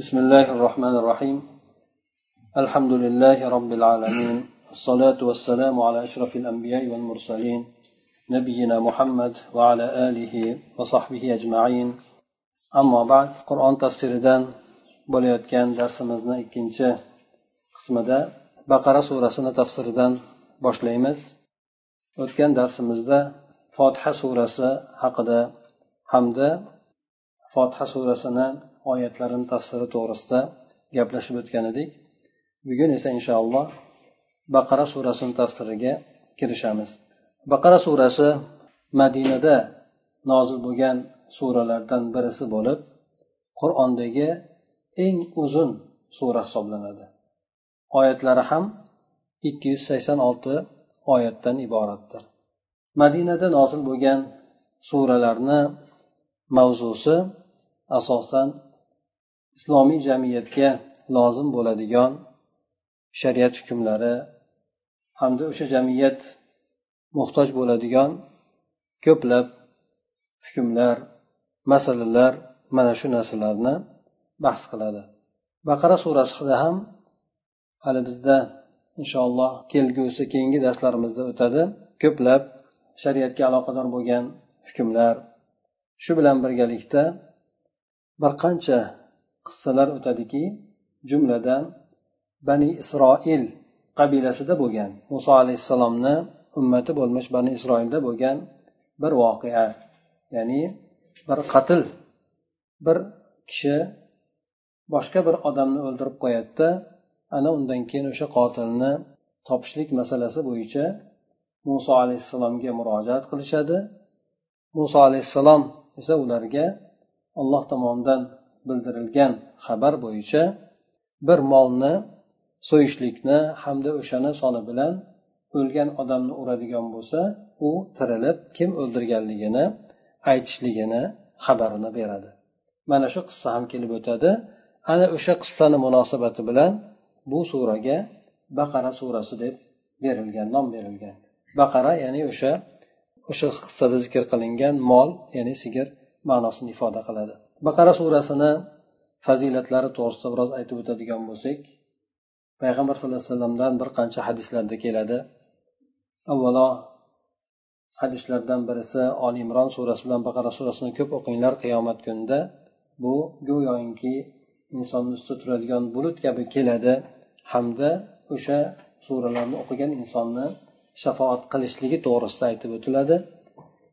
بسم الله الرحمن الرحيم. الحمد لله رب العالمين. الصلاة والسلام على أشرف الأنبياء والمرسلين نبينا محمد وعلى آله وصحبه أجمعين. أما بعد قرآن تفسير دان بوليوت كان درس مزنا إكينجا قسم دا بقرة سورة سنة تفسير دان باش ليمز وكان درس مزدا فاتحة سورة حقدا حمدا فاتحة سورة حق دا حمد فاتح سورة سنة oyatlarini tafsiri to'g'risida gaplashib o'tgan edik bugun esa inshaalloh baqara surasini tafsiriga kirishamiz. Baqara surasi madinada nozil bo'lgan suralardan birisi bo'lib qur'ondagi eng uzun sura hisoblanadi. Oyatlari ham ikki yuz sakson olti oyatdan iboratdir. Madinada nozil bo'lgan suralarni mavzusi asosan islomiy jamiyatga lozim bo'ladigan shariat hukmlari hamda o'sha jamiyat muhtoj bo'ladigan ko'plab hukmlar masalalar mana shu narsalarni bahs qiladi. Baqara surasida ham hali bizda inshaalloh kelgusi keyingi darslarimizda o'tadi. Ko'plab shariatga aloqador bo'lgan hukmlar shu bilan birgalikda bir qancha qissalar o'tadiki jumladan bani isroil qabilasida bo'lgan muso alayhissalomni ummati bo'lmish bani isroilda bo'lgan bir voqea ya'ni bir qatl. Bir kishi boshqa bir odamni o'ldirib qo'yadida ana undan keyin o'sha qotilni topishlik masalasi bo'yicha muso alayhissalomga murojaat qilishadi. Muso alayhissalom esa ularga alloh tomonidan bildirilgan xabar bo'yicha bir molni so'yishlikni hamda o'shani soni bilan o'lgan odamni uradigan bo'lsa u tirilib kim o'ldirganligini aytishligini xabarini beradi. Mana shu qissa ham kelib o'tadi. Ana o'sha qissani munosabati bilan bu suraga baqara surasi deb berilgan nom berilgan. Baqara ya'ni o'sha o'sha qissada zikr qilingan mol ya'ni sigir ma'nosini ifoda qiladi. Baqara surasini fazilatlari to'g'risida biroz aytib o'tadigan bo'lsak payg'ambar sallallohu alayhi vasallamdan bir qancha hadislarda keladi. Avvalo hadislardan birisi oli imron surasi bilan baqara surasini ko'p o'qinglar qiyomat kunida. Bu go'yoki insonni ustida turadigan bulut kabi keladi hamda o'sha suralarni o'qigan insonni shafoat qilishligi to'g'risida aytib o'tiladi.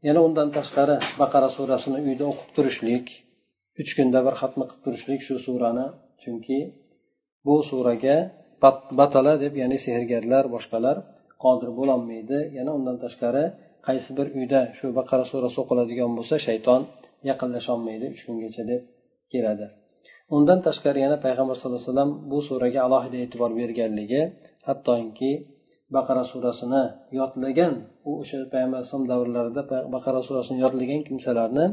Yana undan tashqari baqara surasini uyda o'qib turishlik uch kunda bir xatmi qilib turishlik shu surani chunki bu suraga batala deb ya'ni sehrgarlar boshqalar qodir bo'lolmaydi. Yana undan tashqari qaysi bir uyda shu baqara surasi o'qiladigan bo'lsa shayton yaqinlasholmaydi uch kungacha deb keladi. Undan tashqari yana payg'ambar sallallohu alayhi vasallam bu suraga alohida e'tibor berganligi hattoki baqara surasini yodlagan u o'sha payg'ambar alayhisalom davrlarida baqara surasini yodlagan kimsalarni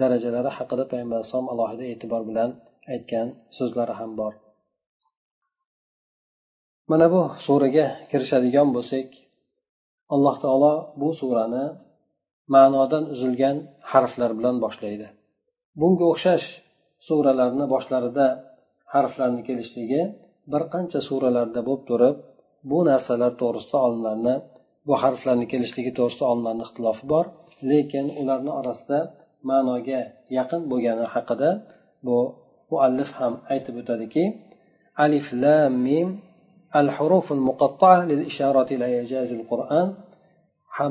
darajalari haqida payg'ambar alayhisalom alohida e'tibor bilan aytgan so'zlari ham bor. Mana bu suraga kirishadigan bo'lsak alloh taolo bu surani ma'nodan uzilgan harflar bilan boshlaydi. Bunga o'xshash suralarni boshlarida harflarni kelishligi bir qancha suralarda bo'lib turib bu narsalar to'g'risida olimlarni bu harflarni kelishligi to'g'risida olimlarni ixtilofi bor. Lekin ularni orasida ma'noga yaqin bo'lgani haqida bu muallif ham aytib o'tadiki alif lam mim al huruful muqatta'a lil isharati ila ijazil qur'an.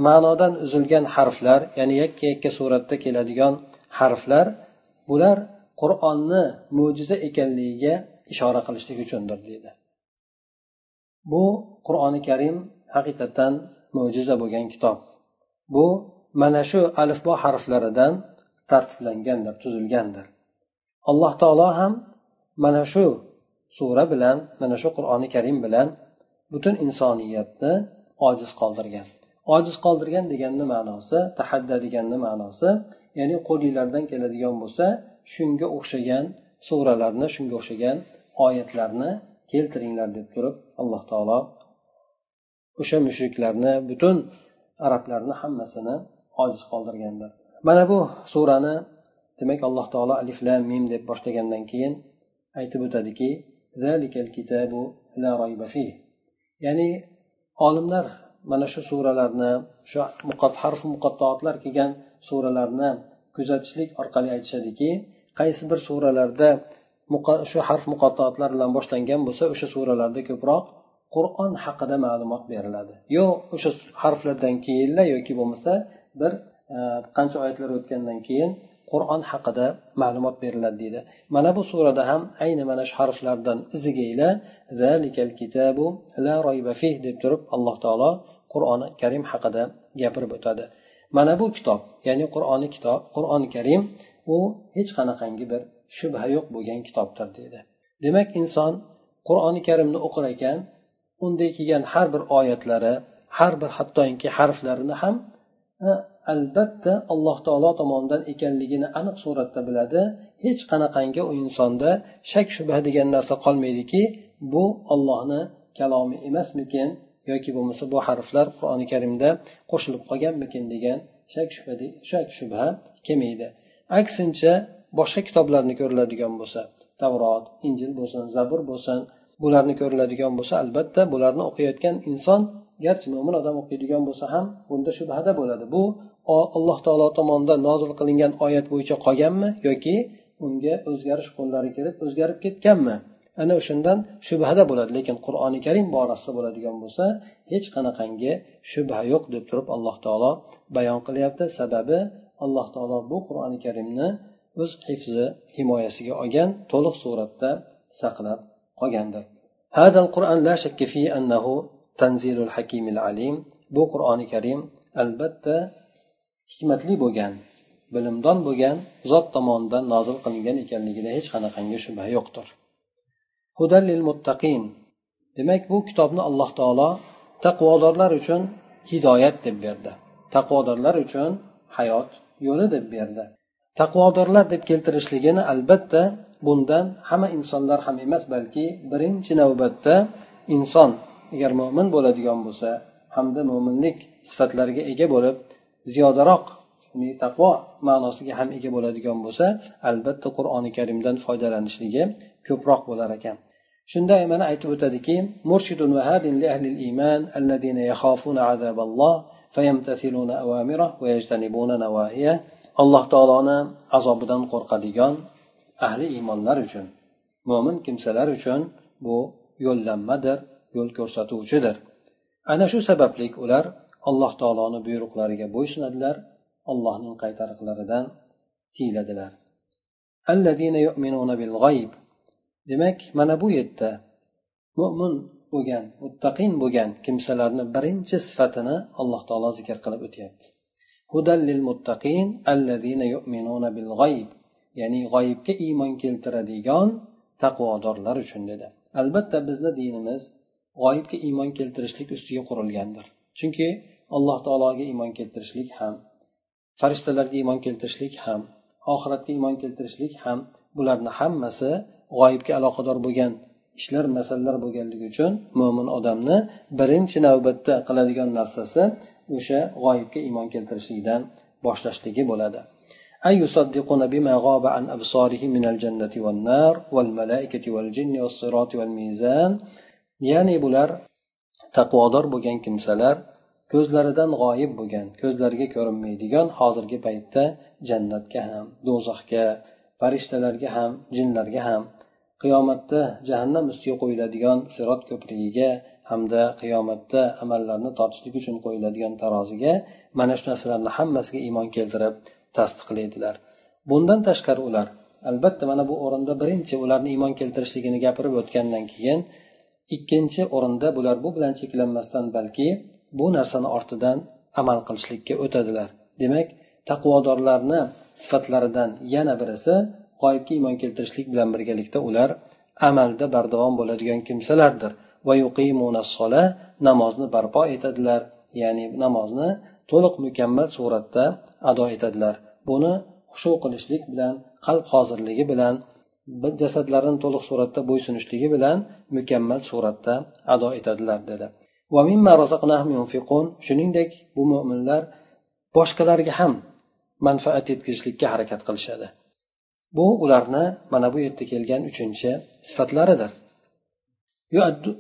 Ma'nodan uzilgan harflar ya'ni yakka yakka suratda keladigan harflar bular qur'onni mo'jiza ekanligiga ishora qilishlik uchundir deydi. Bu qur'oni karim haqiqatdan mo'jiza bo'lgan kitob. Bu mana shu alifbo harflaridan tartiblangandir tuzilgandir. Alloh taolo ham mana shu sura bilan mana shu qur'oni karim bilan butun insoniyatni ojiz qoldirgan. Ojiz qoldirgan deganni ma'nosi tahadda deganni ma'nosi ya'ni qo'linglardan keladigan bo'lsa shunga o'xshagan suralarni shunga o'xshagan oyatlarni keltiringlar deb turib alloh taolo o'sha mushriklarni butun arablarni hammasini ojiz qoldirgandir mana bu surani demak alloh taolo alif lam mim deb boshlagandan keyin aytib o'tadiki ya'ni olimlar mana shu suralarni shu harf muqattoatlar kelgan suralarni kuzatishlik orqali aytishadiki qaysi bir suralarda shu harf muqattoatlar bilan boshlangan bo'lsa o'sha suralarda ko'proq qur'on haqida ma'lumot beriladi. Yo o'sha harflardan keyinla yoki bo'lmasa bir e, qancha oyatlar o'tgandan keyin qur'on haqida ma'lumot beriladi deydi. Mana bu surada ham ayni mana shu harflardan iziga ila deb turib alloh taolo qur'oni karim haqida gapirib o'tadi. Mana bu kitob ya'ni qur'oni kitob qur'oni karim u hech qanaqangi bir shubha yo'q bo'lgan kitobdir deydi. Demak inson qur'oni karimni o'qir ekan unda kelgan har bir oyatlari har bir hattoki harflarini ham e, albatta alloh taolo tomonidan ekanligini aniq suratda biladi. Hech qanaqangi u insonda shak shubha degan narsa qolmaydiki bu ollohni kalomi emasmikin yoki bo'lmasa bu harflar qur'oni karimda qo'shilib qolganmikin degan shak shubha shak shubha kelmaydi. Aksincha boshqa kitoblarni ko'riladigan bo'lsa tavrot injil bo'lsin zabur bo'lsin bularni ko'riladigan bo'lsa albatta bularni o'qiyotgan inson garchi mo'min odam o'qiydigan bo'lsa ham bunda shubhada bo'ladi. Bu alloh taolo tomonidan nozil qilingan oyat bo'yicha qolganmi yoki unga o'zgarish qo'llari kelib o'zgarib ketganmi? Ana o'shandan shubhada bo'ladi. Lekin qur'oni karim borasida bo'ladigan bo'lsa hech qanaqangi shubha yo'q deb turib alloh taolo bayon qilyapti. Sababi alloh taolo bu qur'oni karimni o'z hifzi himoyasiga olgan to'liq suratda saqlab qolgandir hadal qur'an la shakka fi annahu tanzilul hakimil alim. Bu qur'oni karim albatta hikmatli bo'lgan bilimdon bo'lgan zot tomonidan nozil qilingan ekanligida hech qanaqangi shubha yo'qdir. Hudallil muttaqin. Demak bu kitobni alloh taolo taqvodorlar uchun hidoyat deb berdi. Taqvodorlar uchun hayot yo'li deb berdi. Taqvodorlar deb keltirishligini albatta bundan hamma insonlar ham emas balki birinchi navbatda inson agar mo'min bo'ladigan bo'lsa hamda mo'minlik sifatlariga ega bo'lib ziyodaroq taqvo ma'nosiga ham ega bo'ladigan bo'lsa albatta qur'oni karimdan foydalanishligi ko'proq bo'lar ekan. Shunda mana aytib o'tadiki murshidun va hadin li ahli iman alladina yakhafuna azaballoh fayamtathiluna awamira va yajtanibuna nawahiya alloh taoloni azobidan qo'rqadigan ahli iymonlar uchun mo'min kimsalar uchun bu yo'llanmadir yo'l ko'rsatuvchidir. Ana shu sababli ular alloh taoloni buyruqlariga bo'ysunadilar allohning qaytariqlaridan tiyiladilar demak mana bu yerda mo'min bo'lgan muttaqin bo'lgan kimsalarni birinchi sifatini alloh taolo zikr qilib o'tyapti. Ya'ni g'oyibga iymon keltiradigan taqvodorlar uchun dedi. Albatta bizni dinimiz g'oyibga iymon keltirishlik ustiga qurilgandir. Chunki alloh taologa iymon keltirishlik ham farishtalarga iymon keltirishlik ham oxiratga iymon keltirishlik ham bularni hammasi g'oyibga aloqador bo'lgan ishlar masalalar bo'lganligi uchun mo'min odamni birinchi navbatda qiladigan narsasi o'sha g'oyibga iymon keltirishlikdan boshlashligi bo'ladi. أن يصدقون بما غاب عن أبصارهم من الجنة والنار والملائكة والجن والصراط والميزان ya'ni bular taqvodor bo'lgan kimsalar ko'zlaridan g'oyib bo'lgan ko'zlariga ko'rinmaydigan hozirgi paytda jannatga ham do'zaxga farishtalarga ham jinlarga ham qiyomatda jahannam ustiga qo'yiladigan sirot ko'prigiga hamda qiyomatda amallarni tortishlik uchun qo'yiladigan taroziga mana shu narsalarni hammasiga iymon keltirib tasdiqlaydilar. Bundan tashqari ular albatta mana bu o'rinda birinchi ularni iymon keltirishligini gapirib o'tgandan keyin ikkinchi o'rinda bular bu bilan cheklanmasdan balki bu narsani ortidan amal qilishlikka o'tadilar. Demak taqvodorlarni sifatlaridan yana birisi g'oyibga iymon keltirishlik bilan birgalikda ular amalda bardavom bo'ladigan kimsalardir. Va namozni barpo etadilar ya'ni namozni to'liq mukammal suratda ado etadilar. Buni xushu qilishlik bilan qalb hozirligi bilan jasadlarini to'liq suratda bo'ysunishligi bilan mukammal suratda ado etadilar dedi. Shuningdek bu mo'minlar boshqalarga ham manfaat yetkazishlikka harakat qilishadi. Bu ularni mana bu yerda kelgan uchinchi sifatlaridir.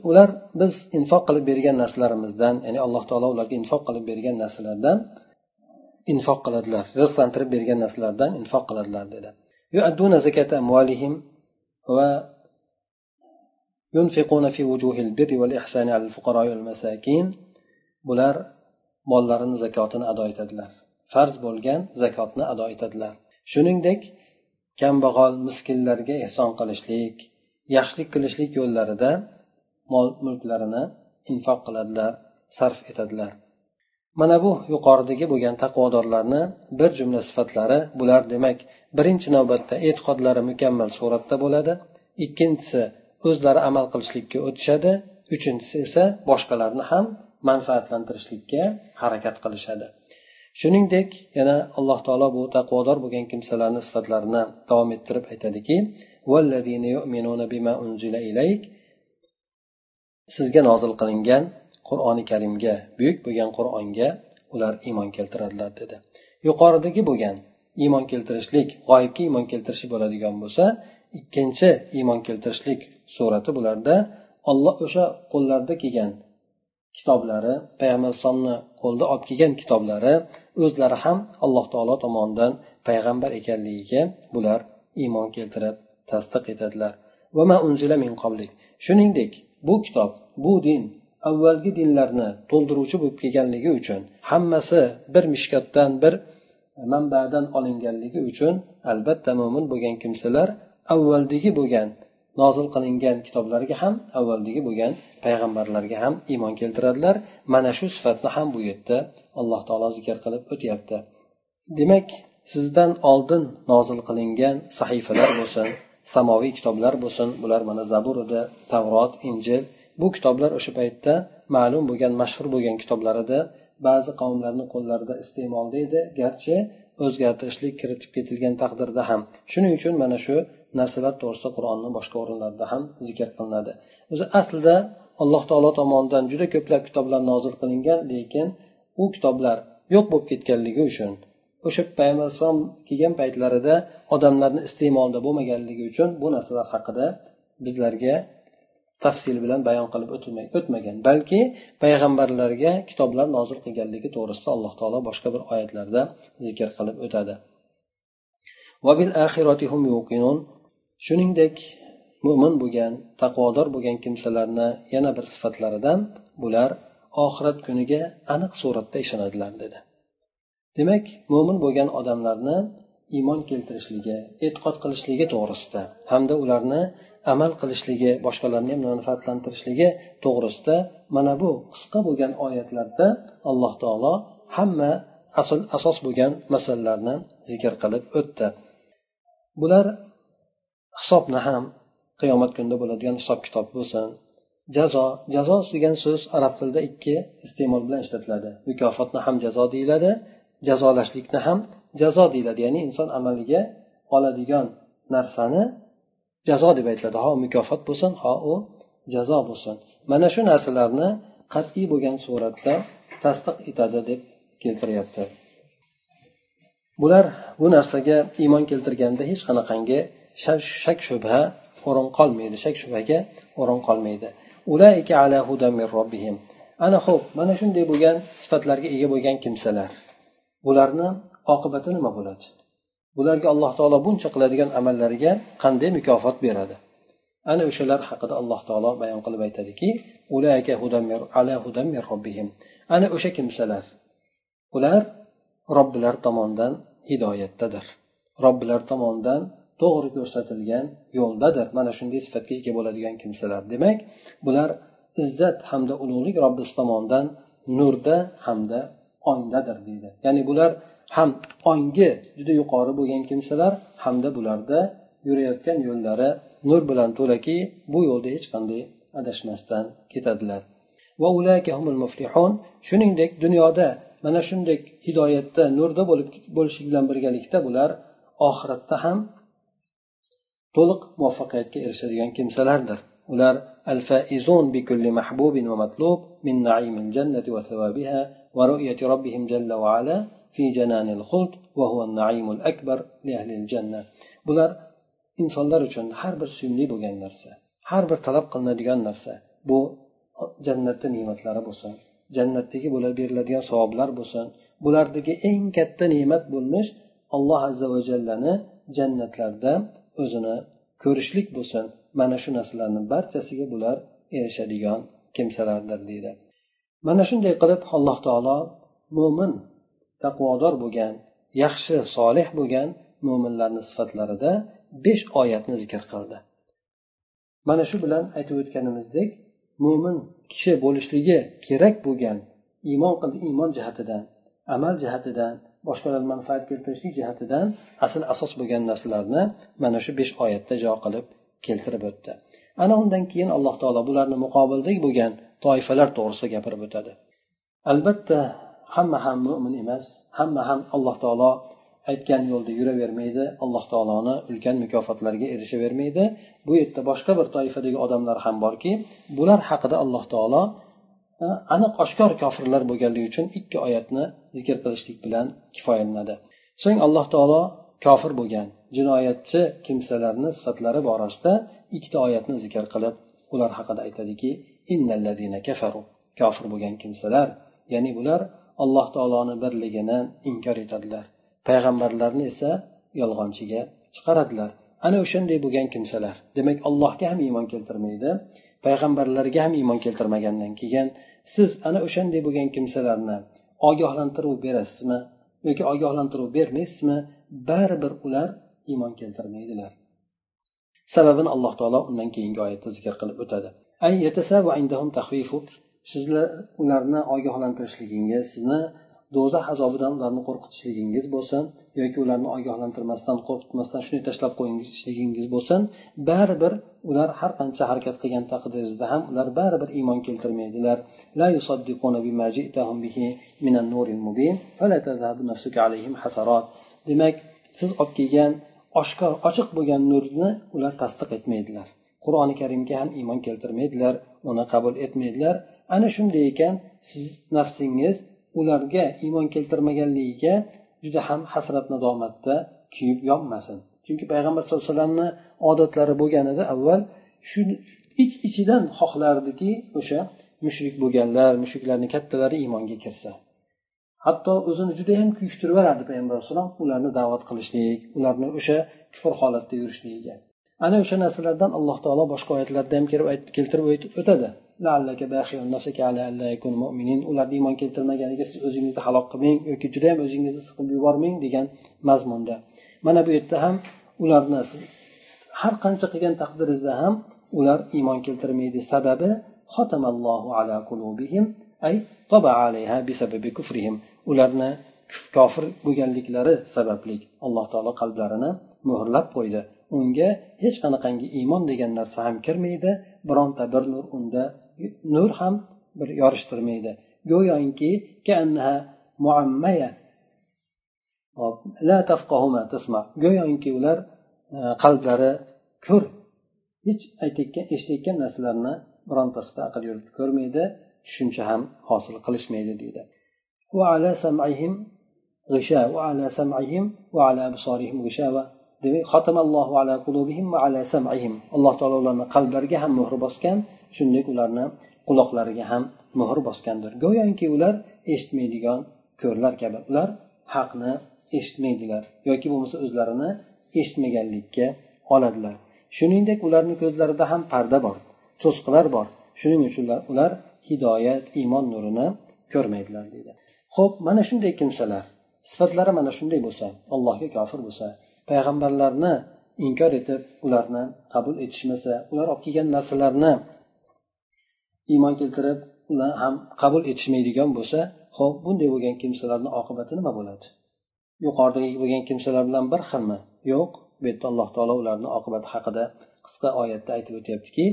ular biz infoq qilib bergan narsalarimizdan ya'ni alloh taolo ularga infoq qilib bergan narsalardan infoq qiladilar rizqlantirib bergan narsalardan infoq qiladilar dedi ينفقون في وجوه البر والإحسان على الفقراء والمساكين bular mollarini zakotini ado etadilar farz bo'lgan zakotni ado etadilar shuningdek kambag'al miskinlarga ehson qilishlik yaxshilik qilishlik yo'llarida mol mulklarini infoq qiladilar sarf etadilar. Mana bu yuqoridagi bo'lgan taqvodorlarni bir jumla sifatlari bular demak birinchi navbatda e'tiqodlari mukammal suratda bo'ladi ikkinchisi o'zlari amal qilishlikka o'tishadi uchinchisi esa boshqalarni ham manfaatlantirishlikka harakat qilishadi. Shuningdek yana alloh taolo bu taqvodor bo'lgan kimsalarni sifatlarini davom ettirib aytadiki sizga nozil qilingan qur'oni karimga buyuk bo'lgan qur'onga ular iymon keltiradilar dedi. Yuqoridagi bo'lgan iymon keltirishlik g'oyibga iymon keltirishi bo'ladigan bo'lsa ikkinchi iymon keltirishlik surati bularda olloh o'sha qo'llarida kelgan kitoblari payg'ambar alayhisalomni qo'lida olib kelgan kitoblari o'zlari ham alloh taolo tomonidan payg'ambar ekanligiga bular iymon keltirib tasdiq etadilar. Shuningdek bu kitob bu din avvalgi dinlarni to'ldiruvchi bo'lib kelganligi uchun hammasi bir mishkatdan bir manbadan olinganligi uchun albatta mo'min bo'lgan kimsalar avvaldagi bo'lgan nozil qilingan kitoblarga ham avvaldagi bo'lgan payg'ambarlarga ham iymon keltiradilar. Mana shu sifatni ham bu yerda alloh taolo zikr qilib o'tyapti. Demak sizdan oldin nozil qilingan sahifalar bo'lsin samoviy kitoblar bo'lsin bular mana zabur edi tavrot injil bu kitoblar o'sha paytda ma'lum bo'lgan mashhur bo'lgan kitoblar edi ba'zi qavmlarni qo'llarida iste'molda edi garchi o'zgartirishlik kiritib ketilgan taqdirda ham. Shuning uchun mana shu narsalar to'g'risida qur'onni boshqa o'rinlarida ham zikr qilinadi. O'zi aslida alloh taolo tomonidan juda ko'plab kitoblar nozil qilingan lekin u kitoblar yo'q bo'lib ketganligi uchun o'sha payg'ambar alayhisalom kelgan paytlarida odamlarni iste'molda bo'lmaganligi uchun bu narsalar haqida bizlarga tafsil bilan bayon qilib o'tmagan. Balki payg'ambarlarga kitoblar nozil qilganligi to'g'risida alloh taolo boshqa bir oyatlarda zikr qilib o'tadi. Shuningdek mo'min bo'lgan taqvodor bo'lgan kimsalarni yana bir sifatlaridan bular oxirat kuniga aniq suratda ishonadilar dedi. Demak mo'min bo'lgan odamlarni iymon keltirishligi e'tiqod qilishligi to'g'risida hamda ularni amal qilishligi boshqalarni ham manfaatlantirishligi to'g'risida mana bu qisqa bo'lgan oyatlarda alloh taolo hamma asl asos bo'lgan masalalarni zikr qilib o'tdi. Bular hisobni ham qiyomat kunida bo'ladigan hisob kitob bo'lsin. Jazo jazo degan so'z arab tilida ikki iste'mol bilan ishlatiladi. Mukofotni ham jazo deyiladi jazolashlikni ham jazo deyiladi. Ya'ni inson amaliga oladigan narsani jazo deb aytiladi. Ho mukofot bo'lsin ho u jazo bo'lsin. Mana shu narsalarni qat'iy bo'lgan suratda tasdiq etadi deb keltiryapti. Bular bu narsaga iymon keltirganda hech qanaqangi shak shubha o'rin qolmaydi shak shubhaga o'rin qolmaydi. Ana ho'p mana shunday bo'lgan sifatlarga ega bo'lgan kimsalar. Bularni oqibati nima bo'ladi? Bularga alloh taolo buncha qiladigan amallariga qanday mukofot beradi? Ana o'shalar haqida alloh taolo bayon qilib aytadiki ana o'sha kimsalar? Ular robbilar tomonidan hidoyatdadir. Robbilar tomonidan to'g'ri ko'rsatilgan yo'ldadir. Mana shunday sifatga ega bo'ladigan kimsalar. Demak bular izzat hamda ulug'lik robbisi tomonidan nurda hamda ongdadir deydi. Ya'ni bular ham ongi juda yuqori bo'lgan kimsalar hamda bularda yurayotgan yo'llari nur bilan to'laki bu yo'lda hech qanday adashmasdan ketadilar. Va shuningdek dunyoda mana shunday hidoyatda nurda bo'lib bo'lishlik bilan birgalikda bular oxiratda ham to'liq muvaffaqiyatga erishadigan kimsalardir. Ular al faizun bikulli mahbubin va matlub min naimil jannati va savabiha va ru'yati robbihim jalla va ala. في جنان الخلد وهو النعيم الأكبر لأهل الجنة bular insonlar uchun har bir suyumli bo'lgan narsa har bir talab qilinadigan narsa bu jannatni ne'matlari bo'lsin jannatdagi bular beriladigan savoblar bo'lsin bulardagi eng katta ne'mat bo'lmish alloh azza va jallani jannatlarda o'zini ko'rishlik bo'lsin mana shu narsalarni barchasiga bular erishadigan kimsalardir deydi mana shunday qilib alloh taolo mo'min taqvodor bo'lgan yaxshi solih bo'lgan mo'minlarni sifatlarida besh oyatni zikr qildi. Mana shu bilan aytib o'tganimizdek mo'min kishi bo'lishligi kerak bo'lgan iymon qildi iymon jihatidan amal jihatidan boshqalarga manfaat keltirishlik jihatidan asl asos bo'lgan narsalarni mana shu besh oyatda jo qilib keltirib o'tdi. Ana undan keyin alloh taolo bularni muqobildagi bo'lgan toifalar to'g'risida gapirib o'tadi. Albatta hamma ham mo'min emas hamma ham alloh taolo aytgan yo'lda yuravermaydi alloh taoloni ulkan mukofotlarga erishavermaydi. Bu yerda boshqa bir toifadagi odamlar ham borki bular haqida alloh taolo aniq oshkor kofirlar bo'lganligi uchun ikki oyatni zikr qilishlik bilan kifoyalanadi. So'ng alloh taolo kofir bo'lgan jinoyatchi kimsalarni sifatlari borasida ikkita oyatni zikr qilib ular haqida aytadiki kofir bo'lgan kimsalar ya'ni bular alloh taoloni birligini inkor etadilar. Payg'ambarlarni esa yolg'onchiga chiqaradilar. Ana o'shanday bo'lgan kimsalar. Demak allohga ham iymon keltirmaydi payg'ambarlarga ham iymon keltirmagandan keyin siz ana o'shanday bo'lgan kimsalarni ogohlantiruv berasizmi yoki ogohlantiruv bermaysizmi? Baribir ular iymon keltirmaydilar. Sababini alloh taolo undan keyingi oyatda zikr qilib o'tadi. Sizlar ularni ogohlantirishligingiz sizni do'zax azobidan ularni qo'rqitishligingiz bo'lsin yoki ularni ogohlantirmasdan qo'rqitmasdan shunday tashlab qo'yishligingiz bo'lsin baribir ular har qancha harakat qilgan taqdiringizda ham ular baribir iymon keltirmaydilar. Demak siz olib kelgan oshkor ochiq bo'lgan nurni ular tasdiq etmaydilar. Qur'oni karimga ham iymon keltirmaydilar uni qabul etmaydilar. Ana shunday ekan siz nafsingiz ularga iymon keltirmaganligiga juda ham hasrat nadomatda kuyib yonmasin chunki payg'ambar sallallohu alayhi vasallamni odatlari bo'lgan edi avval shu ich ichidan xohlardiki o'sha mushrik bo'lganlar mushriklarni kattalari iymonga kirsa. Hatto o'zini judayam kuyishtirib yuborardi payg'ambar alayhisalom ularni da'vat qilishlik ularni o'sha kufr holatda yurishligiga. Ana o'sha narsalardan alloh taolo boshqa oyatlarda ham keltirib o'tadi. Ularni iymon keltirmaganiga siz o'zingizni halok qilmang yoki judayam o'zingizni siqib yubormang degan mazmunda. Mana bu yerda ham ularni siz har qancha qilgan taqdiringizda ham ular iymon keltirmaydi. Sababi ala kulubihim ay alayha bi sababi kufrihim. Ularni kofir bo'lganliklari sababli alloh taolo qalblarini muhrlab qo'ydi. Unga hech qanaqangi iymon degan narsa ham kirmaydi. Bironta bir nur unda nur ham bir yorishtirmaydi. Go'yoki go'yoki ular e, qalblari ko'r. Hech aytayotgan eshitayotgan narsalarni birontasida aql yuritib ko'rmaydi tushuncha ham hosil qilishmaydi deydi. Demak alloh taolo ularni qalblariga ham muhr bosgan shuningdek ularni quloqlariga ham muhr bosgandir. Go'yoki ular eshitmaydigan ko'rlar kabi ular haqni eshitmaydilar yoki bo'lmasa o'zlarini eshitmaganlikka oladilar. Shuningdek ularni ko'zlarida ham parda bor to'siqlar bor. Shuning uchun ular hidoyat iymon nurini ko'rmaydilar deydi. Ho'p mana shunday kimsalar. Sifatlari mana shunday bo'lsa allohga kofir bo'lsa payg'ambarlarni inkor etib ularni qabul etishmasa ular olib kelgan narsalarni iymon keltirib ular ham qabul etishmaydigan bo'lsa ho'p bunday bo'lgan kimsalarni oqibati nima bo'ladi? Yuqoridagi bo'lgan kimsalar bilan bir xilmi? Yo'q bu yerda alloh taolo ularni oqibati haqida qisqa oyatda aytib o'tyaptiki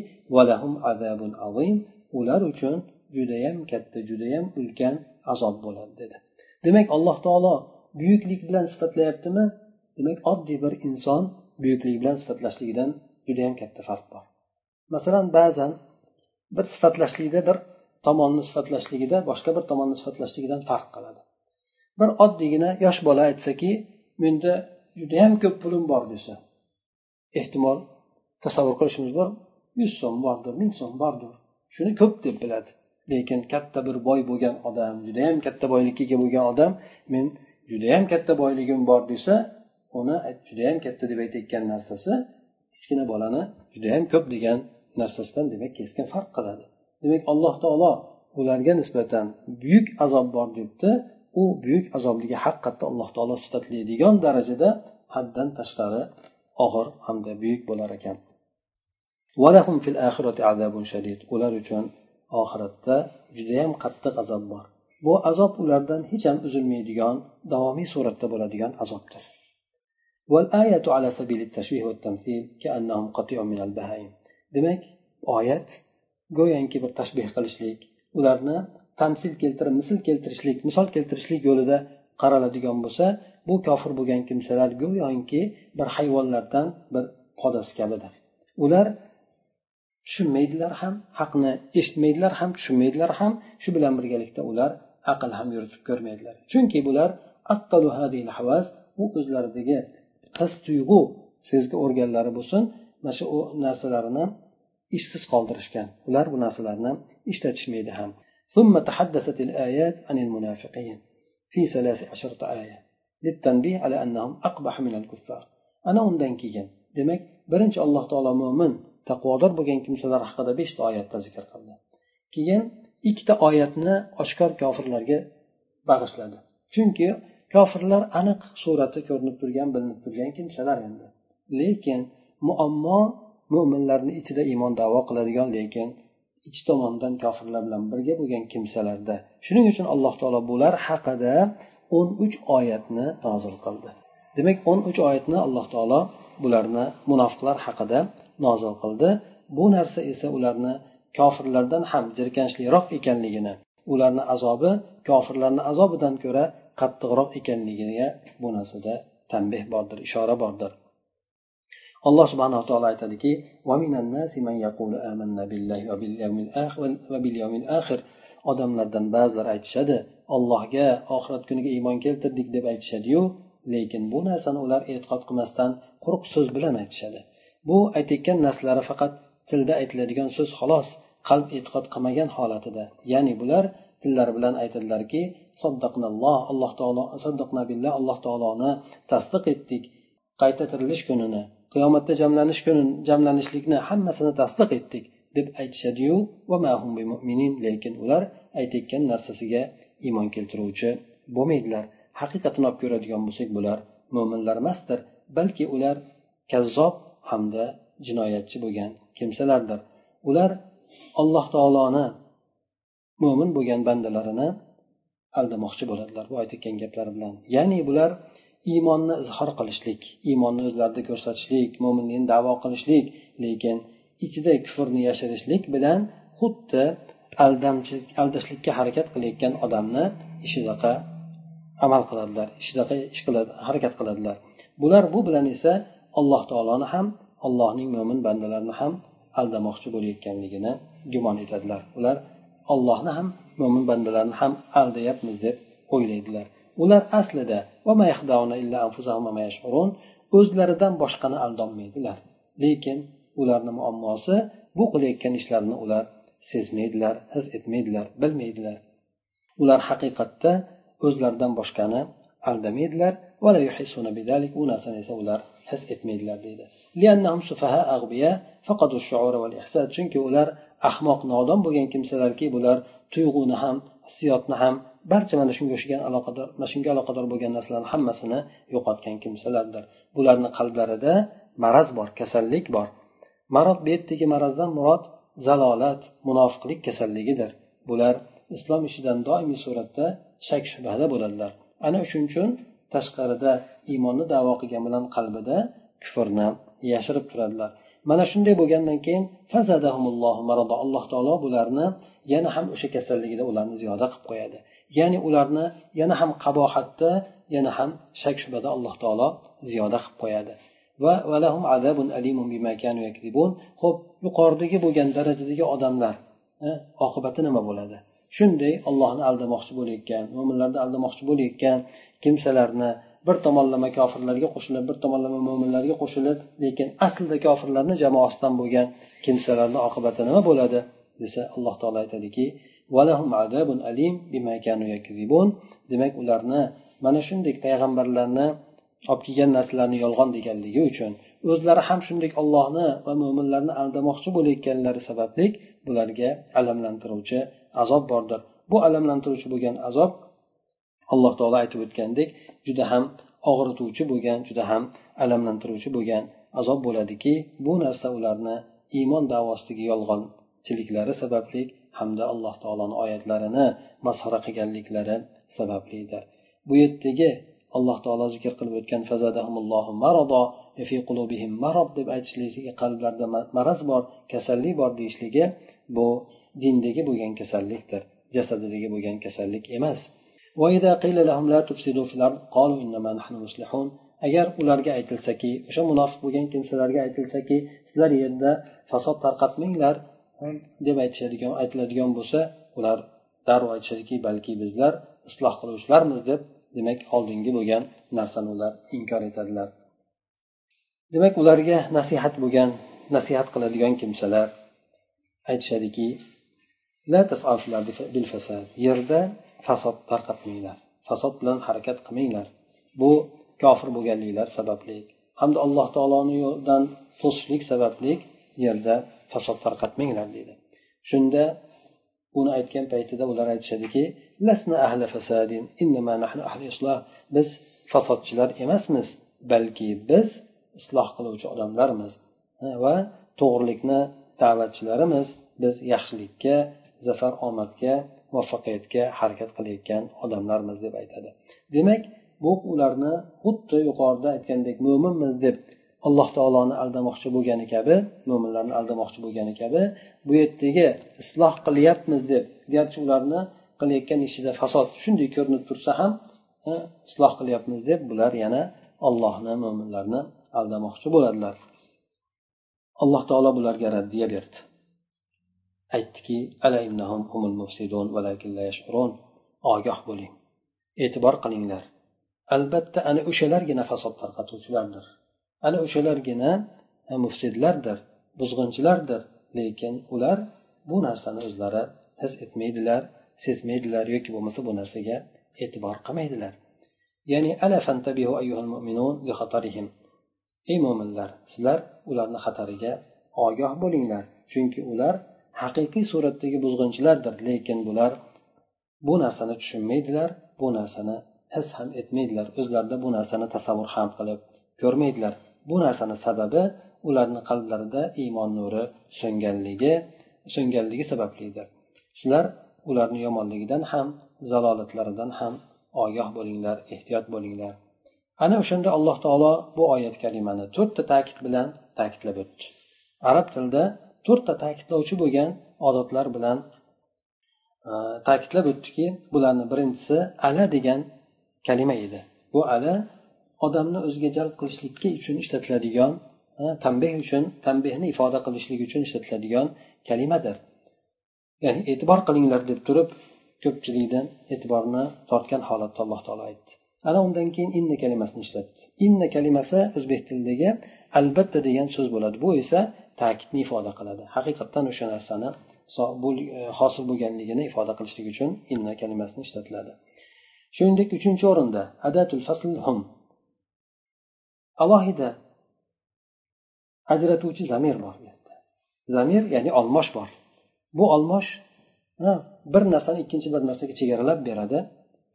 ular uchun judayam katta judayam ulkan azob bo'ladi dedi. Demak alloh taolo buyuklik bilan sifatlayaptimi? Demak oddiy bir inson buyuklik bilan sifatlashligidan judayam katta farq bor. Masalan ba'zan bir sifatlashlikda bir tomonni sifatlashligida boshqa bir tomonni sifatlashligidan farq qiladi. Bir oddiygina yosh bola aytsaki menda judayam ko'p pulim bor desa ehtimol tasavvur qilishimiz bor yuz so'm bordir ming so'm bordir shuni ko'p deb biladi. Lekin katta bir boy bo'lgan odam judayam katta boylikka ega bo'lgan odam men judayam katta boyligim bor desa uni judayam katta deb aytayotgan narsasi kichkina bolani judayam ko'p degan narsasidan demak keskin farq qiladi. Demak alloh taolo ularga nisbatan buyuk azob bor debdi. U buyuk azobligi haqiqatda alloh taolo sifatlaydigan darajada haddan tashqari og'ir hamda buyuk bo'lar ekan. Ular uchun oxiratda judayam qattiq azob bor. Bu azob ulardan hech ham uzilmaydigan davomiy suratda bo'ladigan azobdir. Demak oyat go'yoki bir tashbeh qilishlik ularni tamsil keltirib misl keltirishlik misol keltirishlik yo'lida qaraladigan bo'lsa bu kofir bo'lgan kimsalar go'yoki bir hayvonlardan bir podasi kabidir ular tushunmaydilar ham haqni eshitmaydilar ham tushunmaydilar ham shu bilan birgalikda ular aql ham yuritib ko'rmaydilar chunki bular u o'zlaridagi his tuyg'u sezgi organlari bo'lsin mana shu narsalarini ishsiz qoldirishgan ular bu narsalarni ishlatishmaydi ham ثم تحدثت الآيات عن المنافقين في ثلاث عشرة آية للتنبيه على أنهم أقبح من الكفار أنا undan keyin demak birinchi alloh taolo mo'min taqvodor bo'lgan kimsalar haqida beshta oyatda zikr qildi keyin ikkita oyatni oshkor kofirlarga bag'ishladi chunki kofirlar aniq surati ko'rinib turgan bilinib turgan kimsalar endi. Lekin muammo mo'minlarni ichida iymon davo qiladigan lekin ikki tomondan kofirlar bilan birga bo'lgan kimsalarda. Shuning uchun alloh taolo bular haqida o'n uch oyatni nozil qildi. Demak o'n uch oyatni alloh taolo bularni munofiqlar haqida nozil qildi. Bu narsa esa ularni kofirlardan ham jirkanchliroq ekanligini ularni azobi kofirlarni azobidan ko'ra qattiqroq ekanligiga bu narsada tanbeh bordir ishora bordir. Alloh subhanaa taolo aytadiki odamlardan ba'zilar aytishadi allohga oxirat kuniga iymon keltirdik deb aytishadiyu lekin bu narsani ular e'tiqod qilmasdan quruq so'z bilan aytishadi. Bu aytayotgan narsalari faqat tilda aytiladigan so'z xolos qalb e'tiqod qilmagan holatida. Ya'ni bular tillari bilan aytadilarki alloh taolo alloh taoloni tasdiq etdik. Qayta tirilish kunini qiyomatda jamlanish kuni jamlanishlikni hammasini tasdiq etdik deb aytishadiyu lekin ular aytayotgan narsasiga iymon keltiruvchi bo'lmaydilar. Haqiqatini olib ko'radigan bo'lsak bular mo'minlar emasdir balki ular kazzob hamda jinoyatchi bo'lgan kimsalardir. Ular alloh taoloni mo'min bo'lgan bandalarini aldamoqchi bo'ladilar bu aytayotgan gaplari bilan. Ya'ni bular iymonni izhor qilishlik iymonni o'zlarida ko'rsatishlik mo'minlikni davo qilishlik lekin ichida kufrni yashirishlik bilan xuddi aldamchilik aldashlikka harakat qilayotgan odamni ishidaqa amal qiladilar ishidaqa ish qiladi harakat qiladilar. Bular bu bilan esa alloh taoloni ham allohning mo'min bandalarini ham aldamoqchi bo'layotganligini gumon etadilar. Ular ollohni ham mo'min bandalarni ham aldayapmiz deb o'ylaydilar. Ular aslida o'zlaridan boshqani aldolmaydilar. Lekin ularni muammosi bu qilayotgan ishlarini ular sezmaydilar his etmaydilar bilmaydilar. Ular haqiqatda o'zlaridan boshqani aldamaydilar u narsani esa ular his etmaydilar deydi. Chunki ular ahmoq nodon bo'lgan kimsalarki bular tuyg'uni ham hissiyotni ham barcha mana shunga o'xshagan aloqador mana shunga aloqador bo'lgan narsalarni hammasini yo'qotgan kimsalardir. Bularni qalblarida maraz bor kasallik bor. Marod bu yerdagi marazdan murod zalolat munofiqlik kasalligidir. Bular islom ishidan doimiy suratda shak shubhada bo'ladilar. Ana shuning uchun tashqarida iymonni davo qilgan bilan qalbida kufrni yashirib turadilar. Mana shunday bo'lgandan keyin alloh taolo bularni yana ham o'sha kasalligida ularni ziyoda qilib qo'yadi. Ya'ni ularni yana ham qabohatda yana ham shak shubhada alloh taolo ziyoda qilib qo'yadi. Va ho'p yuqoridagi bo'lgan darajadagi odamlar eh, oqibati nima bo'ladi? Shunday ollohni aldamoqchi bo'layotgan mo'minlarni aldamoqchi bo'layotgan kimsalarni bir tomonlama kofirlarga qo'shilib bir tomonlama mo'minlarga qo'shilib lekin aslida kofirlarni jamoasidan bo'lgan kimsalarni oqibati nima bo'ladi? desa alloh taolo aytadiki demak ularni mana shunday payg'ambarlarni olib kelgan narsalarni yolg'on deganligi uchun o'zlari ham shunday ollohni va mo'minlarni aldamoqchi bo'layotganlari sababli bularga alamlantiruvchi azob bordir. Bu alamlantiruvchi bo'lgan azob alloh taolo aytib o'tgandek juda ham og'rituvchi bo'lgan juda ham alamlantiruvchi bo'lgan azob bo'ladiki bu narsa ularni iymon davosidagi yolg'onchiliklari sababli hamda alloh taoloni oyatlarini masxara qilganliklari sabablidir bu yerdagi alloh taolo zikr qilib o'tgan deb aytishligi qalblarida maraz bor kasallik bor deyishligi bu dindagi bo'lgan kasallikdir jasadidagi bo'lgan kasallik emas. Agar ularga aytilsaki o'sha munofiq bo'lgan kimsalarga aytilsaki sizlar yerda fasod tarqatmanglar deb aytishadigan aytiladigan bo'lsa ular darrov aytishadiki balki bizlar isloh qiluvchilarmiz deb demak oldingi bo'lgan narsani ular inkor etadilar. Demak ularga nasihat bo'lgan nasihat qiladigan kimsalar aytishadiki yerda fasod tarqatmanglar fasod bilan harakat qilmanglar. Bu kofir bo'lganliklar sababli hamda alloh taoloni yo'lidan to'sishlik sababli yerda fasod tarqatmanglar deydi. Shunda uni aytgan paytida ular aytishadiki biz fasodchilar emasmiz balki biz isloh qiluvchi odamlarmiz va to'g'rilikni da'vatchilarimiz biz yaxshilikka zafar omadga muvaffaqiyatga harakat qilayotgan odamlarmiz deb aytadi. Demak bu ularni xuddi yuqorida aytgandek mo'minmiz deb alloh taoloni aldamoqchi bo'lgani kabi mo'minlarni aldamoqchi bo'lgani kabi bu yerdagi isloh qilyapmiz deb garchi ularni qilayotgan ishida fasod shunday ko'rinib tursa ham e, isloh qilyapmiz deb bular yana ollohni mo'minlarni aldamoqchi bo'ladilar. Alloh taolo bularga raddiya berdi. Aytdiki ogoh bo'ling. E'tibor qilinglar. Albatta ana o'shalargina fasod tarqatuvchilardir ana o'shalargina mufsidlardir buzg'unchilardir. Lekin ular bu narsani o'zlari his etmaydilar sezmaydilar yoki bo'lmasa bu narsaga e'tibor qilmaydilar. Ya'ni ey mo'minlar sizlar ularni xatariga ogoh bo'linglar chunki ular haqiqiy suratdagi buzg'unchilardir lekin bular bu narsani tushunmaydilar bu narsani his ham etmaydilar o'zlarida bu narsani tasavvur ham qilib ko'rmaydilar. Bu narsani sababi ularni qalblarida iymon nuri so'nganligi so'nganligi sabablidir. Sizlar ularni yomonligidan ham zalolatlaridan ham ogoh bo'linglar ehtiyot bo'linglar. Ana o'shanda alloh taolo bu oyat kalimani to'rtta ta'kid bilan ta'kidlab o'tdi. Arab tilida to'rtta ta'kidlovchi bo'lgan odatlar bilan e, ta'kidlab o'tdiki bularni birinchisi ala degan kalima edi. Bu ala odamni o'ziga jalb qilishlikka uchun ishlatiladigan e, tanbeh uchun tanbehni ifoda qilishlik uchun ishlatiladigan kalimadir. Ya'ni e'tibor qilinglar deb turib ko'pchilikdan e'tiborni tortgan holatda alloh taolo aytdi. Ana undan keyin inna kalimasini ishlatdi. Inna kalimasi o'zbek tilidagi albatta degan so'z bo'ladi. Bu esa ta'kidni ifoda qiladi. Haqiqatdan o'sha narsani e, hosil bo'lganligini ifoda qilishlik uchun inna kalimasini ishlatiladi. Shuningdek uchinchi o'rinda adatul fasl hum. Alohida ajratuvchi zamir bor zamir ya'ni olmosh bor. Bu olmosh bir narsani ikkinchi bir narsaga chegaralab beradi.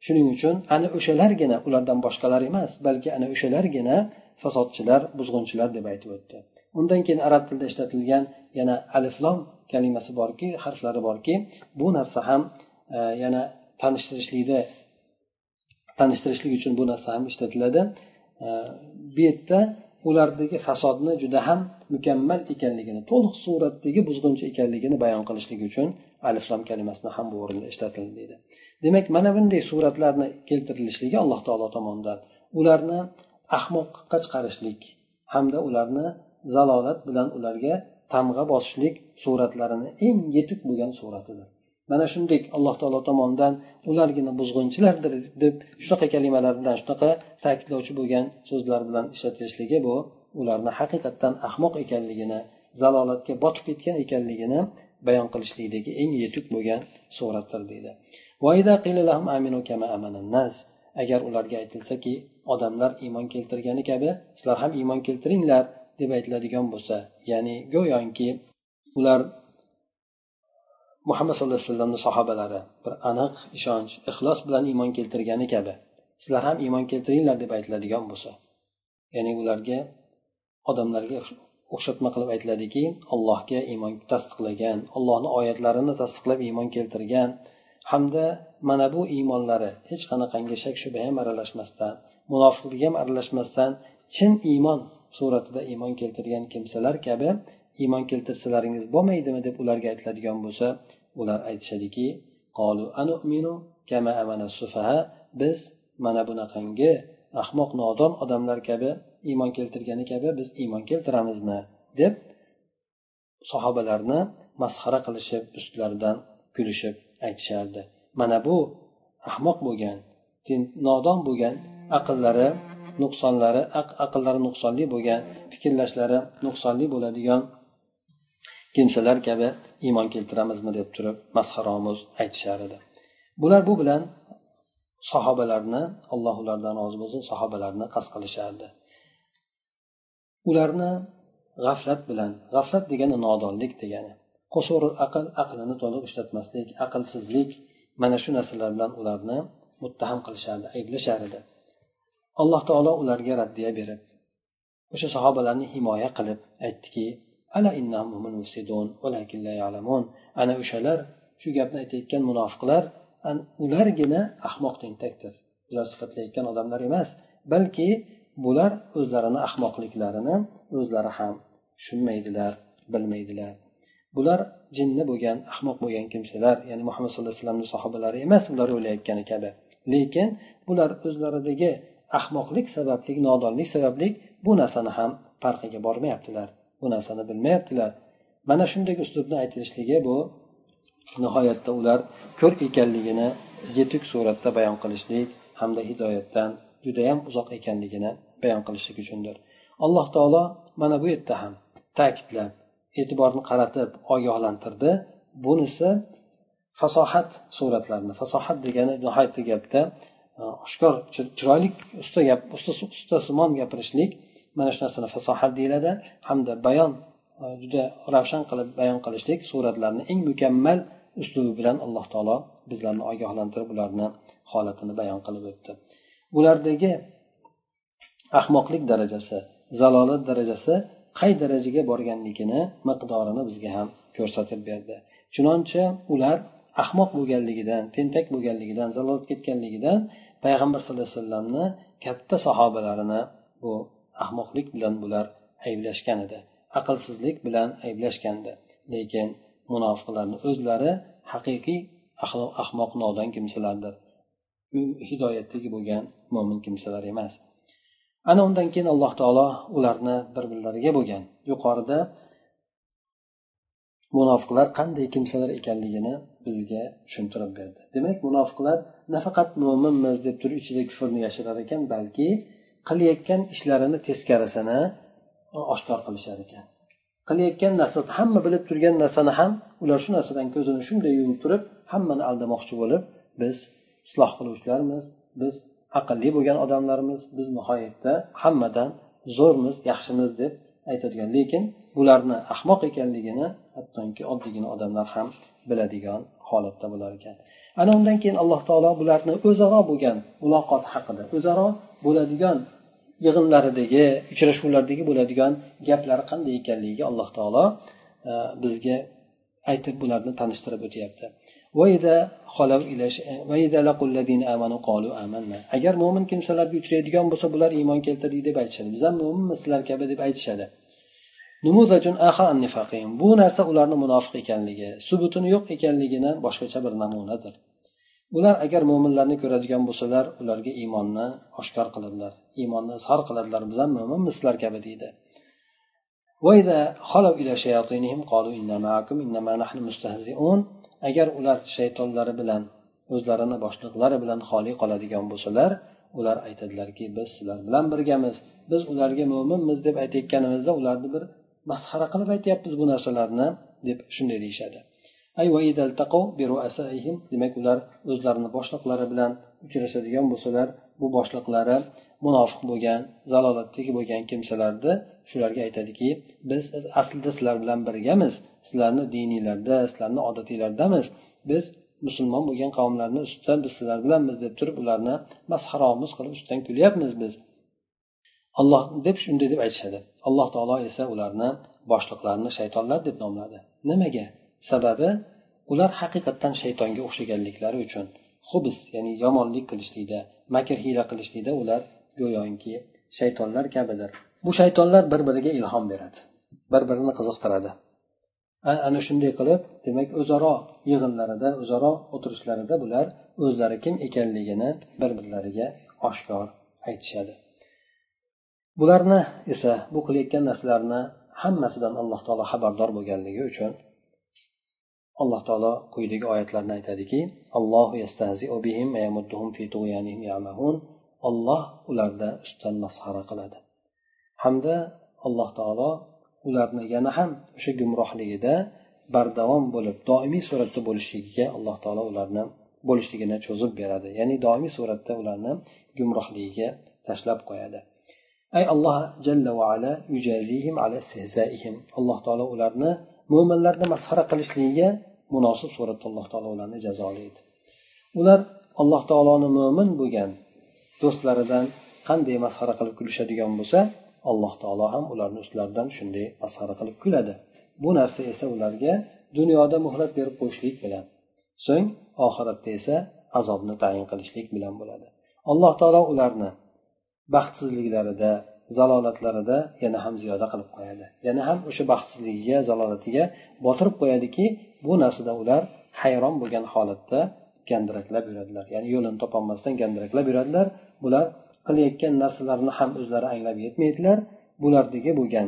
Shuning uchun ana o'shalargina ulardan boshqalar emas balki ana o'shalargina fasodchilar buzg'unchilar deb aytib o'tdi. Undan keyin arab tilida ishlatilgan yana aliflom kalimasi borki harflari borki bu narsa ham e, yana tanishtirishlikda tanishtirishlik uchun bu narsa ham ishlatiladi. E, bu yerda ulardagi fasodni juda ham mukammal ekanligini to'liq suratdagi buzg'unchi ekanligini bayon qilishlik uchun aliflom kalimasini ham bu o'rinda ishlatildi deydi. Demak mana bunday suratlarni keltirilishligi alloh taolo tomonidan ularni ahmoqqa chiqarishlik hamda ularni zalolat bilan ularga tamg'a bosishlik suratlarini eng yetuk bo'lgan suratidir. Mana shunday alloh taolo tomonidan ulargina buzg'unchilardir deb shunaqa kalimalar bilan shunaqa ta'kidlovchi bo'lgan so'zlar bilan ishlatilishligi bu ularni haqiqatdan ahmoq ekanligini zalolatga botib ketgan ekanligini bayon qilishlikdagi eng yetuk bo'lgan suratdir deydi. Agar ularga aytilsaki odamlar iymon keltirgani kabi sizlar ham iymon keltiringlar. Deb aytiladigan bo'lsa ya'ni go'yoki ular muhammad sallallohu alayhi vasallamni sahobalari bir aniq ishonch ixlos bilan iymon keltirgani kabi sizlar ham iymon keltiringlar deb aytiladigan bo'lsa ya'ni ularga odamlarga o'xshatma qilib aytiladiki allohga iymon tasdiqlagan allohni oyatlarini tasdiqlab iymon keltirgan hamda mana bu iymonlari hech qanaqangi shak shubha ham aralashmasdan munofiqlik ham aralashmasdan chin iymon suratida iymon keltirgan kimsalar kabi iymon keltirsalaringiz bo'lmaydimi deb ularga aytiladigan bo'lsa ular aytishadiki biz mana bunaqangi ahmoq nodon odamlar kabi iymon keltirgani kabi biz iymon keltiramizmi? deb sahobalarni masxara qilishib ustlaridan kulishib aytishardi. Mana bu ahmoq bo'lgan nodon bo'lgan aqllari nuqsonlari aqllari nuqsonli bo'lgan fikrlashlari nuqsonli bo'ladigan kimsalar kabi iymon keltiramizmi deb turib masxaromuz aytishar edi. Bular bu bilan sahobalarni alloh ulardan rozi bo'lsin sahobalarni qasd qilishardi. Ularni g'aflat bilan g'aflat degani nodonlik degani qo'surul aql aqlini to'liq ishlatmaslik aqlsizlik mana shu narsalar bilan ularni muttaham qilishardi ayblashar edi. Alloh taolo ularga raddiya berib o'sha sahobalarni himoya qilib aytdiki ana o'shalar shu gapni aytayotgan munofiqlar ulargina ahmoq tentakdir. Ular sifatlayotgan odamlar emas balki bular o'zlarini ahmoqliklarini o'zlari ham tushunmaydilar bilmaydilar. Bular jinni bo'lgan ahmoq bo'lgan kimsalar ya'ni muhammad sallallohu alayhi vasallamni sahobalari emas ular o'ylayotgani kabi. Lekin bular o'zlaridagi ahmoqlik sababli nodonlik sababli bu narsani ham farqiga bormayaptilar. Bu narsani bilmayaptilar. Mana shunday uslubni aytilishligi bu nihoyatda ular ko'r ekanligini yetuk suratda bayon qilishlik hamda hidoyatdan judayam uzoq ekanligini bayon qilishlik uchundir. Alloh taolo mana bu yerda ham ta'kidlab e'tiborni qaratib ogohlantirdi. Bunisi fasohat suratlarni fasohat degani nihoyatda gapda Э, oshkor chiroyli usta gap ustasimon gapirishlik mana shu narsani fasohat deyiladi. Hamda bayon e, juda ravshan qilib bayon qilishlik suratlarni eng mukammal uslubi bilan alloh taolo bizlarni ogohlantirib ularni holatini bayon qilib o'tdi. Ulardagi ahmoqlik darajasi zalolat darajasi qay darajaga borganligini miqdorini bizga ham ko'rsatib berdi. Chunonchi ular ahmoq bo'lganligidan tentak bo'lganligidan zalolat ketganligidan payg'ambar sallallohu alayhi vasallamni katta sahobalarini bu ahmoqlik bilan bular ayblashgan edi. Aqlsizlik bilan ayblashgandi lekin munofiqlarni o'zlari haqiqiy ahmoq nodon kimsalardir. Hidoyatdagi bo'lgan mo'min kimsalar emas. Ana undan keyin alloh taolo ularni bir birlariga bo'lgan. Yuqorida munofiqlar qanday kimsalar ekanligini bizga tushuntirib berdi. Demak munofiqlar nafaqat mo'minmiz deb turib ichida kufrni yashirar ekan balki qilayotgan ishlarini teskarisini oshkor qilishar ekan. Qilayotgan narsasi hamma bilib turgan narsani ham ular shu narsadan ko'zini shunday yumib turib hammani aldamoqchi bo'lib biz isloh qiluvchilarmiz biz aqlli bo'lgan odamlarmiz biz nihoyatda hammadan zo'rmiz yaxshimiz deb aytadigan. Lekin bularni ahmoq ekanligini hattoki oddiygina odamlar ham biladigan holatda bo'lar ekan. Ana undan keyin alloh taolo bularni o'zaro bo'lgan muloqot haqida o'zaro bo'ladigan yig'inlaridagi uchrashuvlardagi bo'ladigan gaplari qanday ekanligiga alloh taolo e, bizga aytib bularni tanishtirib o'tyapti. Agar mo'min kimsalarga uchraydigan bo'lsa bular iymon keltirdik deb aytishadi. Biz ham mo'minmiz sizlar kabi deb aytishadi. Bu narsa ularni munofiq ekanligi subutini yo'q ekanligidan boshqacha bir namunadir. Ular agar mo'minlarni ko'radigan bo'lsalar ularga iymonni oshkor qiladilar iymonni izhor qiladilar. Biz ham mo'minmiz sizlar kabi deydi. Agar ular shaytonlari bilan o'zlarini boshliqlari bilan xoli qoladigan bo'lsalar ular aytadilarki biz sizlar bilan birgamiz. Biz ularga mo'minmiz deb aytayotganimizda ularni bir masxara qilib aytyapmiz bu narsalarni deb shunday deyishadi. Demak ular o'zlarini boshliqlari bilan uchrashadigan bo'lsalar bu boshliqlari munofiq bo'lgan zalolatdagi bo'lgan kimsalarni shularga aytadiki biz aslida sizlar bilan birgamiz sizlarni diniylarda sizlarni odatinglardamiz biz musulmon bo'lgan qavmlarni ustidan biz sizlar bilanmiz deb turib ularni masxaromiz qilib ustidan kulyapmiz biz. Alloh deb shunday deb aytishadi. Alloh taolo esa ularni boshliqlarini shaytonlar deb nomladi. Nimaga? Sababi ular haqiqatdan shaytonga o'xshaganliklari uchun hubs ya'ni yomonlik qilishlikda makr hiyla qilishlikda ular go'yoki shaytonlar kabidir. Bu shaytonlar bir biriga ilhom beradi bir birini qiziqtiradi ana shunday qilib demak o'zaro yig'inlarida o'zaro o'tirishlarida bular o'zlari kim ekanligini bir birlariga oshkor aytishadi. Bularni esa bu qilayotgan narsalarni hammasidan alloh taolo xabardor bo'lganligi uchun alloh taolo quyidagi oyatlarni aytadiki olloh ularda ustidan masxara qiladi. Hamda alloh taolo ularni yana ham o'sha gumrohligida bardavom bo'lib doimiy suratda bo'lishligiga alloh taolo ularni bo'lishligini cho'zib beradi. Ya'ni doimiy suratda ularni gumrohligiga tashlab qo'yadi. Ay alloh jalla vaala yujazihim ala alloh taolo ularni mo'minlarni masxara qilishligiga munosib suratda alloh taolo ularni jazolaydi. Ular alloh taoloni mo'min bo'lgan do'stlaridan qanday masxara qilib kulishadigan bo'lsa alloh taolo ham ularni ustlaridan shunday masxara qilib kuladi. Bu narsa esa ularga dunyoda muhlat berib qo'yishlik bilan so'ng oxiratda esa azobni tayin qilishlik bilan bo'ladi. Alloh taolo ularni baxtsizliklarida zalolatlarida yana ham ziyoda qilib qo'yadi. Yana ham o'sha baxtsizligiga zalolatiga botirib qo'yadiki bu narsada ular hayron bo'lgan holatda gandiraklab yuradilar. Ya'ni yo'lini topolmasdan gandiraklab yuradilar. Bular qilayotgan narsalarini ham o'zlari anglab yetmaydilar. Bulardagi bo'lgan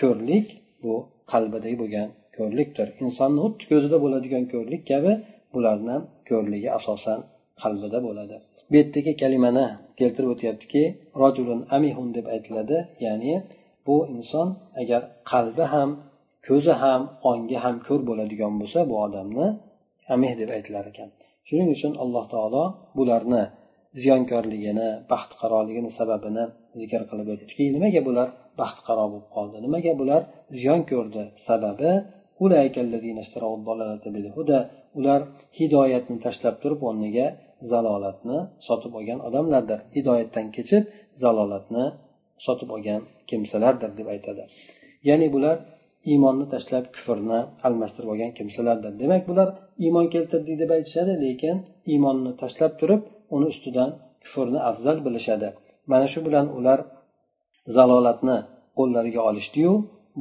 ko'rlik bu qalbidagi bo'lgan ko'rlikdir. Insonni xuddi ko'zida bo'ladigan ko'rlik kabi bularni ko'rligi asosan qalbida bo'ladi. Bu yerdagi kalimani keltirib o'tyaptiki rojulun amihun deb aytiladi ya'ni bu inson agar qalbi ham ko'zi ham ongi ham ko'r bo'ladigan bo'lsa bu odamni amih deb aytilar ekan. Shuning uchun alloh taolo bularni ziyonkorligini baxtiqaroligini sababini zikr qilib o'tdiki nimaga bular baxtiqaro bo'lib qoldi? Nimaga bular ziyon ko'rdi? Sababi ular hidoyatni tashlab turib o'rniga zalolatni sotib olgan odamlardir. Hidoyatdan kechib zalolatni sotib olgan kimsalardir deb aytadi. Ya'ni bular iymonni tashlab kufrni almashtirib olgan kimsalardir. Demak bular iymon keltirdik deb aytishadi lekin iymonni tashlab turib uni ustidan kufrni afzal bilishadi. Mana shu bilan ular zalolatni qo'llariga olishdiyu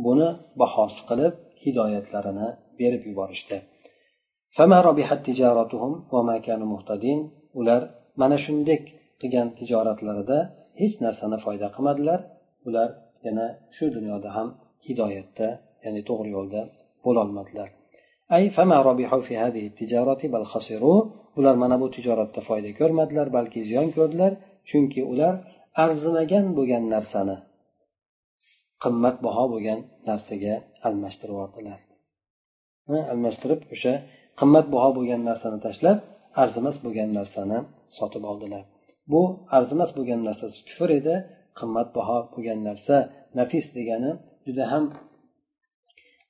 buni bahosi qilib hidoyatlarini berib yuborishdi. Ular mana shunday qilgan tijoratlarida hech narsani foyda qilmadilar. Ular yana shu dunyoda ham hidoyatda ya'ni to'g'ri yo'lda bo'lolmadilar. Ular mana bu tijoratda foyda ko'rmadilar balki ziyon ko'rdilar chunki ular arzimagan bo'lgan narsani qimmatbaho bo'lgan narsaga almashtirib yubordilar almashtirib o'sha qimmatbaho bo'lgan narsani tashlab arzimas bo'lgan narsani sotib oldilar. Bu arzimas bo'lgan narsasi kufr edi qimmatbaho bo'lgan narsa nafis degani juda ham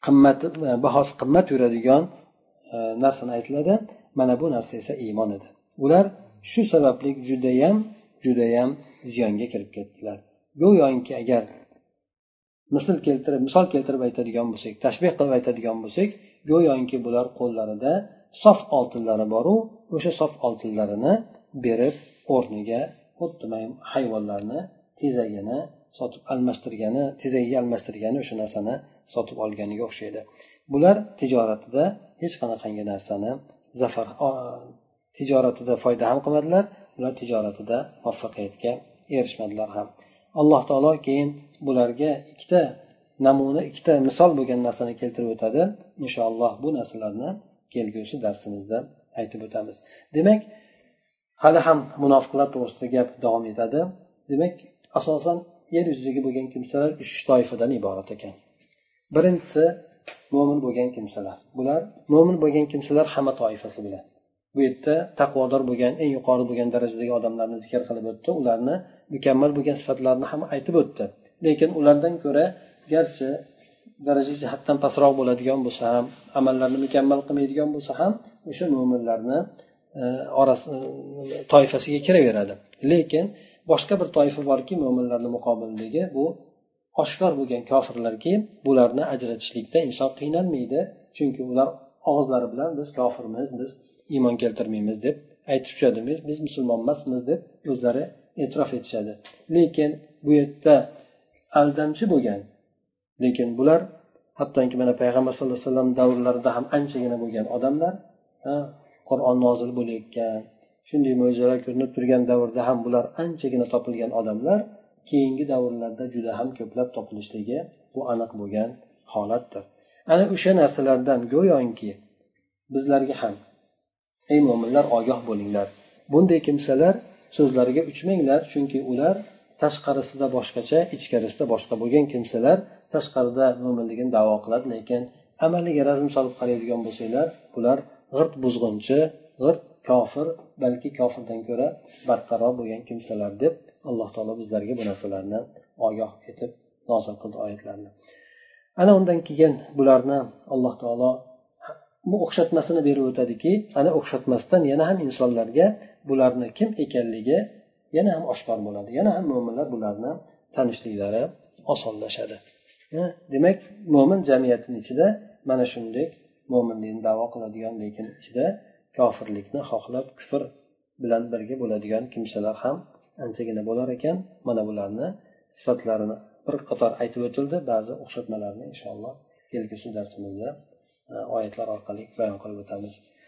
qimmati bahosi qimmat yuradigan e, narsani aytiladi. Mana bu narsa esa iymon edi. Ular shu sababli judayam judayam ziyonga kirib ketdilar. Go'yoki agar misl keltirib misol keltirib aytadigan bo'lsak tashbeh qilib aytadigan bo'lsak go'yoki bular qo'llarida sof oltinlari boru o'sha sof oltinlarini berib o'rniga xuddi hayvonlarni tezagini sotib almashtirgani tezagiga almashtirgani o'sha narsani sotib olganiga o'xshaydi. Bular tijoratida hech qanaqangi narsani zafar tijoratida foyda ham qilmadilar ular tijoratida muvaffaqiyatga erishmadilar ham. Alloh taolo keyin bularga ikkita namuna ikkita misol bo'lgan narsani keltirib o'tadi. Inshaalloh bu narsalarni kelgusi darsimizda aytib o'tamiz. Demak hali ham munofiqlar to'g'risida gap davom etadi. Demak asosan yer yuzidagi bo'lgan kimsalar uch toifadan iborat ekan. Birinchisi mo'min bo'lgan kimsalar. Bular mo'min bo'lgan kimsalar hamma toifasi bilan. Bu yerda taqvodor bo'lgan eng yuqori bo'lgan darajadagi odamlarni zikr qilib o'tdi. Ularni mukammal bo'lgan sifatlarini ham aytib o'tdi. Lekin ulardan ko'ra garchi daraja jihatdan pastroq bo'ladigan bo'lsa ham amallarni mukammal qilmaydigan bo'lsa ham o'sha mo'minlarni e, orasi e, toifasiga kiraveradi. Lekin boshqa bir toifa borki mo'minlarni muqobilidagi bu oshkor bo'lgan kofirlarki bularni ajratishlikda inson qiynalmaydi. Chunki ular og'izlari bilan biz kofirmiz biz iymon keltirmaymiz deb aytib tushadi. Biz musulmon emasmiz deb o'zlari e'tirof etishadi. Lekin bu yerda aldamchi bo'lgan lekin bular hattoki mana payg'ambar sallallohu alayhi vasallam davrlarida ham anchagina bo'lgan odamlar qur'on nozil bo'layotgan shunday mo'jizalar ko'rinib turgan davrda ham bular anchagina topilgan odamlar keyingi davrlarda juda ham ko'plab topilishligi bu aniq bo'lgan holatdir. Ana o'sha narsalardan go'yoki bizlarga ham ey mo'minlar ogoh bo'linglar. Bunday kimsalar so'zlariga uchmanglar chunki ular tashqarisida boshqacha ichkarisida boshqa bo'lgan kimsalar tashqarida mo'minligini davo qiladi lekin amaliga razm solib qaraydigan bo'lsanglar bular g'irt buzg'unchi g'irt kofir balki kofirdan ko'ra battarroq bo'lgan kimsalar deb alloh taolo bizlarga bu narsalarni ogoh etib nozil qildi oyatlarni. Ana undan keyin bularni alloh taolo bu o'xshatmasini berib o'tadiki ana o'xshatmasdan yana ham insonlarga bularni kim ekanligi yana ham oshkor bo'ladi. Yana ham mo'minlar bularni tanishliklari osonlashadi. Demak mo'min jamiyatini ichida mana shunday mo'minlikni davo qiladigan lekin ichida kofirlikni xohlab kufr bilan birga bo'ladigan kimsalar ham anchagina bo'lar ekan. Mana bularni sifatlarini bir qator aytib o'tildi. Ba'zi o'xshatmalarni inshaalloh kelgusi darsimizda e, oyatlar orqali bayon qilib o'tamiz.